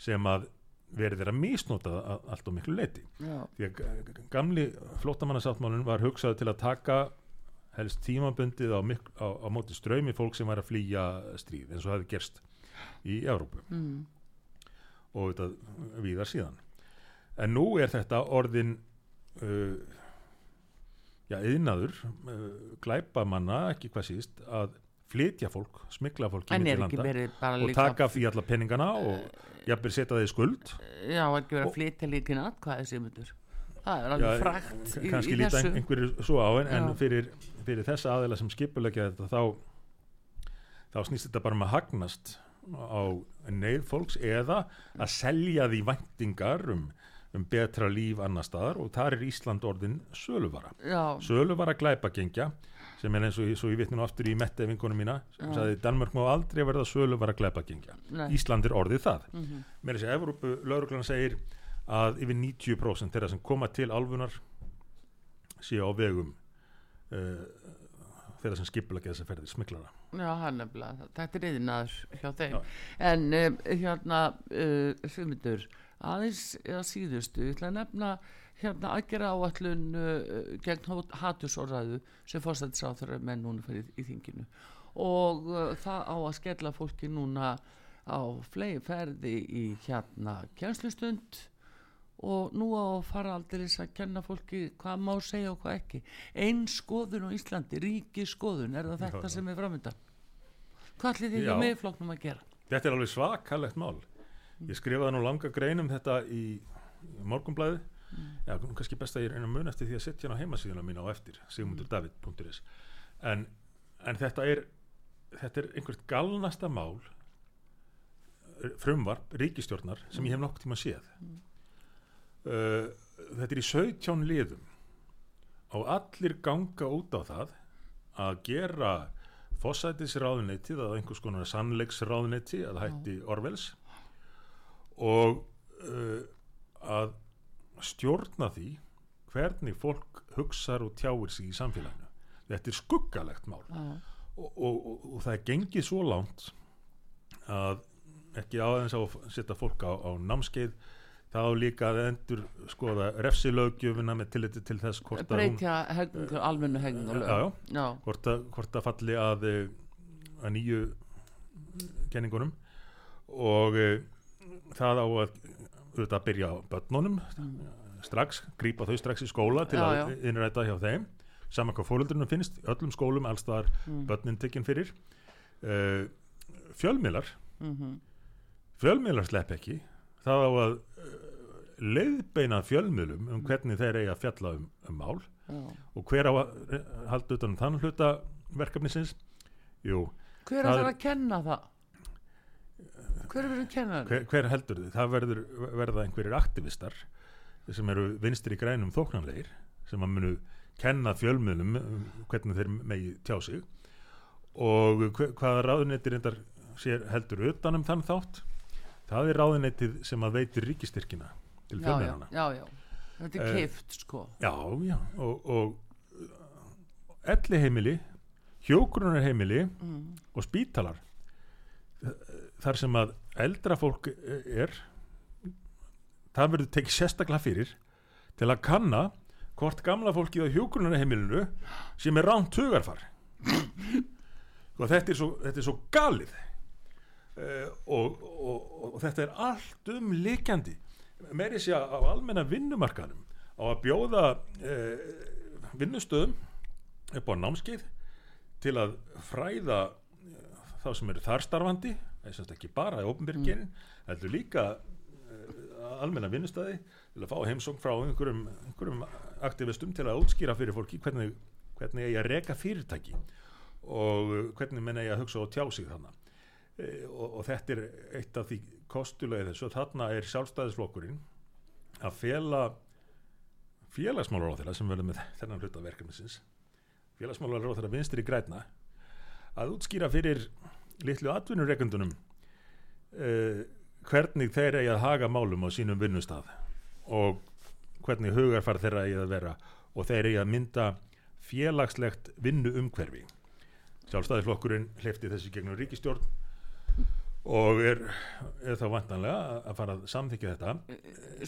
sem að verið er að misnota það allt og miklu leiti Já, því að gamli flóttamannasáttmálun var hugsað til að taka helst tímabundið á, á, á móti ströymi fólk sem var að flýja stríð eins og það hefði gerst í Evrópu. Mm. og þetta víðar síðan. En nú er þetta orðin uh, já, yðnaður uh, glæpamanna, ekki hvað síst að flytja fólk, smikla fólk í en milli ekki landa verið bara og taka því alla penningana og jafnvel setja það í skuld. já, er ekki verið að flytja líkin atkvæði sem þetta það er Já, alveg frækt kannski líta einhverju svo á en, en Já. fyrir, fyrir þessa aðeila sem skipulegja þetta þá, þá snýst þetta bara um að hagnast á neyð fólks eða að selja því væntingar um, um betra líf annar staðar og þar er Ísland orðin söluvara já, söluvara glæpagengja sem er eins og, svo ég vitnum aftur í metta vinkunum mína sem sagði Danmörk má aldrei verða söluvara glæpagengja. Ísland er orðið það mm. -hmm. með þessi Evrópu lauruglan segir að yfir 90% þeirra sem koma til álfunar séu á vegum uh, þeirra sem skipulegja þessa ferði smiklara já, hann nefnilega þetta er yðnaður hjá þeim. Já. en um, hérna uh, Sigmundur, aðeins eða síðustu, ég ætla að nefna hérna aðgera áallun uh, gegn hatursorðaðu sem fórstættis á þeirra menn núna fyrir í þinginu. Og uh, það á að skella fólki núna á flegi ferði í hérna kjænslustund og nú á að fara aldrei að kenna fólki hvað má segja og hvað ekki einn skoðun á Íslandi, ríki skoðun er það þetta Já, já. sem er framöndan Hvað ætlið þið Já. hjá miðflokknum að gera? Þetta er alveg svakalegt mál. Ég skrifaði nú langa grein um þetta í, í morgunblæði. Já, nú kannski best að ég reyna mun eftir því að setja hérna á heimasíðuna mína á eftir, sigmundardavid.is. En, en þetta er, þetta er einhvert galnasta mál, frumvarp, ríkistjórnar, sem ég hef nokkuð tíma séð. Uh, þetta er í 17 liðum og allir ganga út á það að gera fósætisráðuneytið að einhvers konar sannleiksráðuneyti að hætti Orwells og uh, að stjórna því hvernig fólk hugsar og tjáir sig í samfélaginu. Þetta er skuggalegt mál Já. og, og, og, og það er gengið svo langt að ekki aðeins að setja fólk á, á námskeið það á líka að endur skoða refsilöggjöfuna með tilliti til þess hvort að hún hegningur, almennu já. hvort hvort að falli að, eh, að nýju kenningunum. Og e, það á að auðvitað byrja á börnunum strax, grípa þau strax í skóla til Já, að innræta hjá þeim. Saman hvað fóröldrunum finnst, öllum skólum alls þar Mm. börnin tekinn fyrir. Uh, fjölmiðlar. Mm fjölmiðlar slepp ekki það á að uh, leiðbeina fjölmiðlum um hvernig þeir eiga að fjalla um, um mál já. og hver á að eh, halda utan um þann hluta verkefnisins jú, Hver er það er- að kenna það? Hver er verið að kenna það? hver, hver heldur þið? Það verður, verða einhverjir aktivistar sem eru vinstri grænum þóknanlegir sem að munu kenna fjölmiðlum um hvernig þeir megi tjá sig og hvaða sér heldur utan um þann þátt það er ráðuneytið sem að veitir ríkistyrkina til Já, já, já, já. Þetta er Eh, keift, sko. já, já og, og elli heimili hjókurunar heimili Mm. og spítalar þar sem að eldra fólk er það verður tekið sérstaklega fyrir til að kanna hvort gamla fólkið á hjókunarheimilinu sem er ránt hugarfar og þetta er svo, þetta er svo galið uh, og, og, og þetta er allt um líkjandi meiri sé á almenna vinnumarkanum á að bjóða uh, vinnustöðum upp á námskeið til að fræða eh, þá sem eru þar starfandi þess að ekki bara í ofnbyrgin heldur líka uh, almenna vinnustæði til að fá heimsókn frá einhverjum, einhverjum aktivistum til að útskýra fyrir fólki hvernig, hvernig eigi að reka fyrirtæki og hvernig menn eigi að hugsa og tjá sig þannig og, og þetta er eitt af því kostulega þessu. Þarna er sjálfstæðisflokkurinn að fela félagsmálar á þeirra sem verður með þennan hluta verkefnisins félagsmálar á þeirra vinstri græna að útskýra fyrir litlu atvinnureikundunum uh, hvernig þeir eigi að haga málum á sínum vinnustaf og hvernig hugarfar þeirra eigi að vera og þeir eigi að mynda félagslegt vinnu umhverfi sjálfstæðisflokkurinn hleyfti þessu gegnum ríkistjórn og er, er þá vantanlega að fara að samþykja þetta.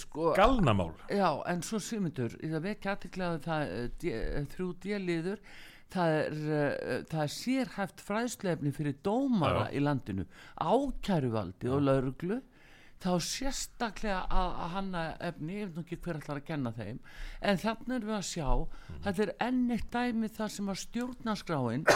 Sko, galnamál. Já, en svo symundur, ég það vekja aðtiklaði það eh, eh, þrjú délíður, það er, uh, það er sérhæft fræðslefni fyrir dómara Já. í landinu, ákæruvaldi og lauruglu, þá sérstaklega að, að hanna efni, ég veit nú ekki hver ætlar að kenna þeim, en þannig erum við að sjá, Mhm. þetta er enn eitt dæmi þar sem að stjórnaskráin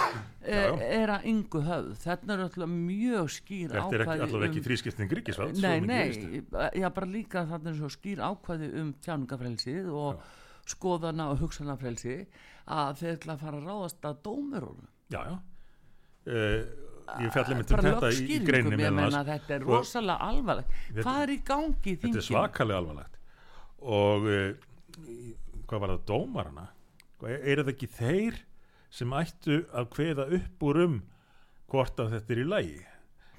Já, já. er að yngu höfð, þetta er alltaf mjög skýr þetta er ákvæði allavega ekki um- þrískipting ríkisvalds Nei, nei, já bara líka þannig er svo skýr ákvæði um tjáningafrelsið og skoðana og hugsanafrelsi að þeir ætla að fara að ráðast að dómurum já, já. Uh, ég fjalli með til bara þetta í, greinni menna annars. þetta er rosalega alvarlegt. Hvað er í gangi í þetta er svakalega alvarlegt. Og uh, hvað var það dómarana? Hvað- er það ekki þeir sem ættu að kveða upp úr um hvort að þetta er í lagi?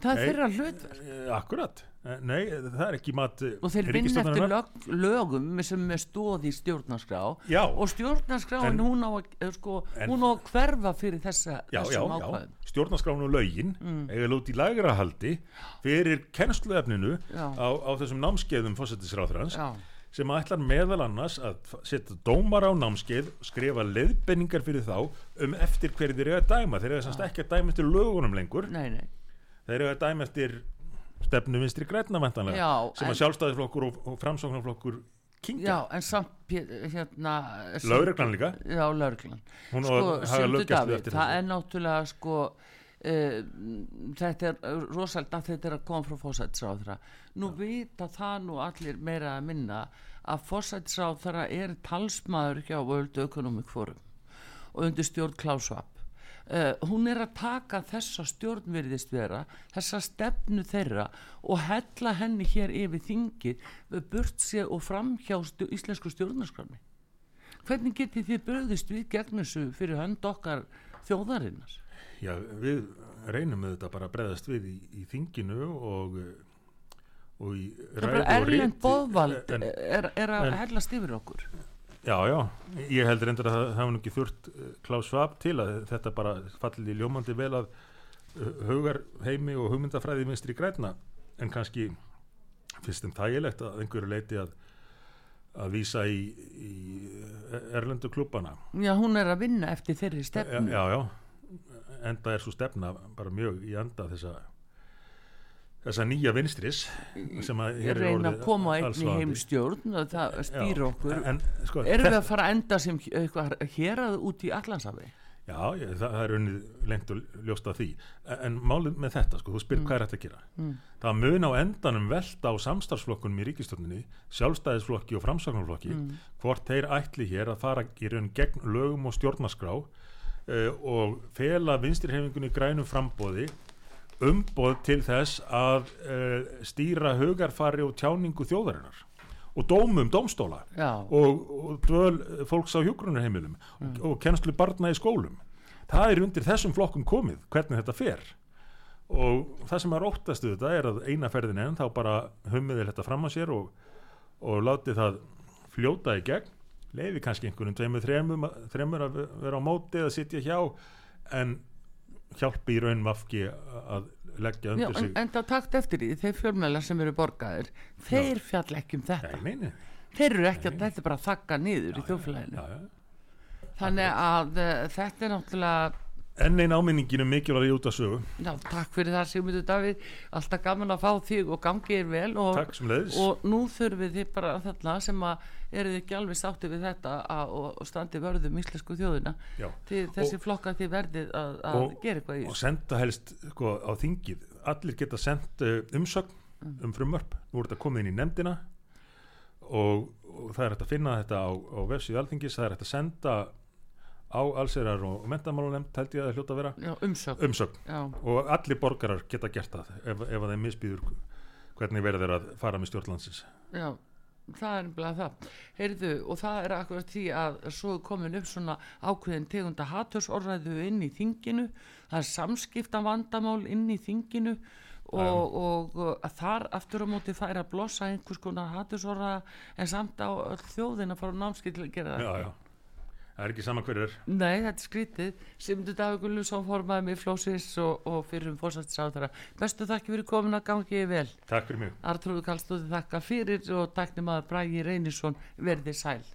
Það er þeirra hlutverk. Eh, akkurat, nei, það er ekki mat eh, og þeir vinna eftir lög, lögum sem er stóð í stjórnarskrá. Já. og stjórnarskráin En- hún á að eh, sko, En- hún á að hverfa fyrir þessa, já, þessum ákvæðum. Stjórnarskráin og lögin mm. eiga lút í lagra haldi fyrir kennsluefninu á, á þessum námskeiðum fósettisráþrans já, sem ætlar meðal annars að setja dómar á námskeið skrifa leiðbenningar fyrir þá um eftir hverju þeir eru að dæma. Þeir eru semst ekki að dæma eftir lögunum lengur. Nei, nei. Þeir eru að dæma eftir stefnu vinstri græna vantanlega Já, sem að sjálfstæðisflokkur og, og framsóknarflokkur kingja, Já, en samt hérna Lögreglan líka? Já, lögreglan. Hún Sko, löggæslu Davíð, eftir það þessu. er náttúrulega sko uh, þetta er rosalega að þetta er að koma frá fósætisráðra nú vita það nú allir meira að minna að fósætisráðra er talsmaður hjá World Economic Forum og undir stjórn Klausvap Uh, hún er að taka þessa stjórnverðist vera þessa stefnu þeirra og hella henni hér yfir þingið burt sér og fram hjá stjó, íslensku stjórnarskrami hvernig getið þið bröðist við gegn þessu fyrir hönd okkar þjóðarinnar? Já, við reynum þetta bara að breyðast við í, í þinginu og, og í ræðu og ríti. Er erlend bóðvald er, er að hellast yfir okkur. Já, já, ég heldur endur að það nú ekki þurft eh, Klaus Schwab til að þetta bara fallir í ljómandi vel að eh, haugar heimi og hugmyndafræði minnstri græna en kannski fyrst en þægilegt að einhverju leiti að að vísa í, í eh, erlendu klubbana. Já, hún er að vinna eftir þeirri stefnu. Já, já, enda er svo stefna bara mjög í anda þessa þessa nýja vinstris sem að hér er orðið að koma einn í heimstjórn og það stýr okkur en, sko, erum við að fara að enda sem hér að út í allansafi já, ég, það, það er unnið lengt og ljóst af því en, en málið með þetta, sko, þú spyr mm. hvað er þetta að gera mm. það mun á endanum velta á samstarfsflokkunum í ríkistjórnini sjálfstæðisflokki og framsagnarflokki mm. hvort þeir ætli hér að fara í raun gegn lögum og stjórnaskrá uh, og fela vinstirhefingunni grænum frambóði umboð til þess að uh, stýra hugarfari og tjáningu þjóðarinnar og dómum dómstóla og, og dvöl fólks á hjógrunarheimilum mm. og, og kennslu barna í skólum. Það er undir þessum flokkum komið hvernig þetta fer. Og það sem er óttastu þetta er að eina ferðin enn þá bara hummiðir þetta fram á sér og, og láti það fljóta í gegn. Leiði kannski einhvern tveimur þremur að vera á móti eða sitja hjá en hjálpi í raun mafki að leggja undir Já, sig. en, en það takt eftir því, þeir fjölmjölar sem eru borgaðir þeir fjall ekki um þetta. Nei, þeir eru ekki að þetta bara þakka niður já, í þjóflæðinu þannig að uh, þetta er náttúrulega enn einn áminninginu mikilvæg út af sögu Já, takk fyrir það Sigmundur Davíð. Alltaf gaman að fá þig og gangið er vel og, og nú þurfum þið bara þarna sem að eru þið ekki alveg sátti við þetta að, og, og standi vörðum íslensku þjóðina. Þið, þessi og, flokka þið verðið að, að gera eitthvað í og senda helst sko, á þingið. Allir geta sendt uh, umsögn mm. um frumvörp, nú er þetta komið inn í nefndina og, og það er hægt að finna þetta á, á vefsíðu alþingis, það er hægt að senda á allsýrar og mentamálunemt held ég að það hljóta að vera. Já, umsögn, umsögn. og allir borgarar geta gert það ef, ef að þeim misbýður hvernig verður að fara með stjórnlandsins Já, það er nefnilega það. Heyrðu, og það er akkurat því að svo komin upp svona ákveðin tegunda hatursorðræðu inn í þinginu. Það er samskipta vandamál inn í þinginu og, og, og þar aftur á móti fær að blossa einhvers konar hatursorða en samt á þjóðin að fara á námskill að gera það. Já, já Það er ekki sama hverjur. Nei, þetta er skrítið. Simdur Dagur Gullusson formaði með Flósis og, og fyrir um fórsættisáðara. Bestu þakki fyrir komin að gangi vel. Takk fyrir mjög. Artrúðu Kallstóði þakka fyrir og takk nema að Brægi Reynisson verði sæl.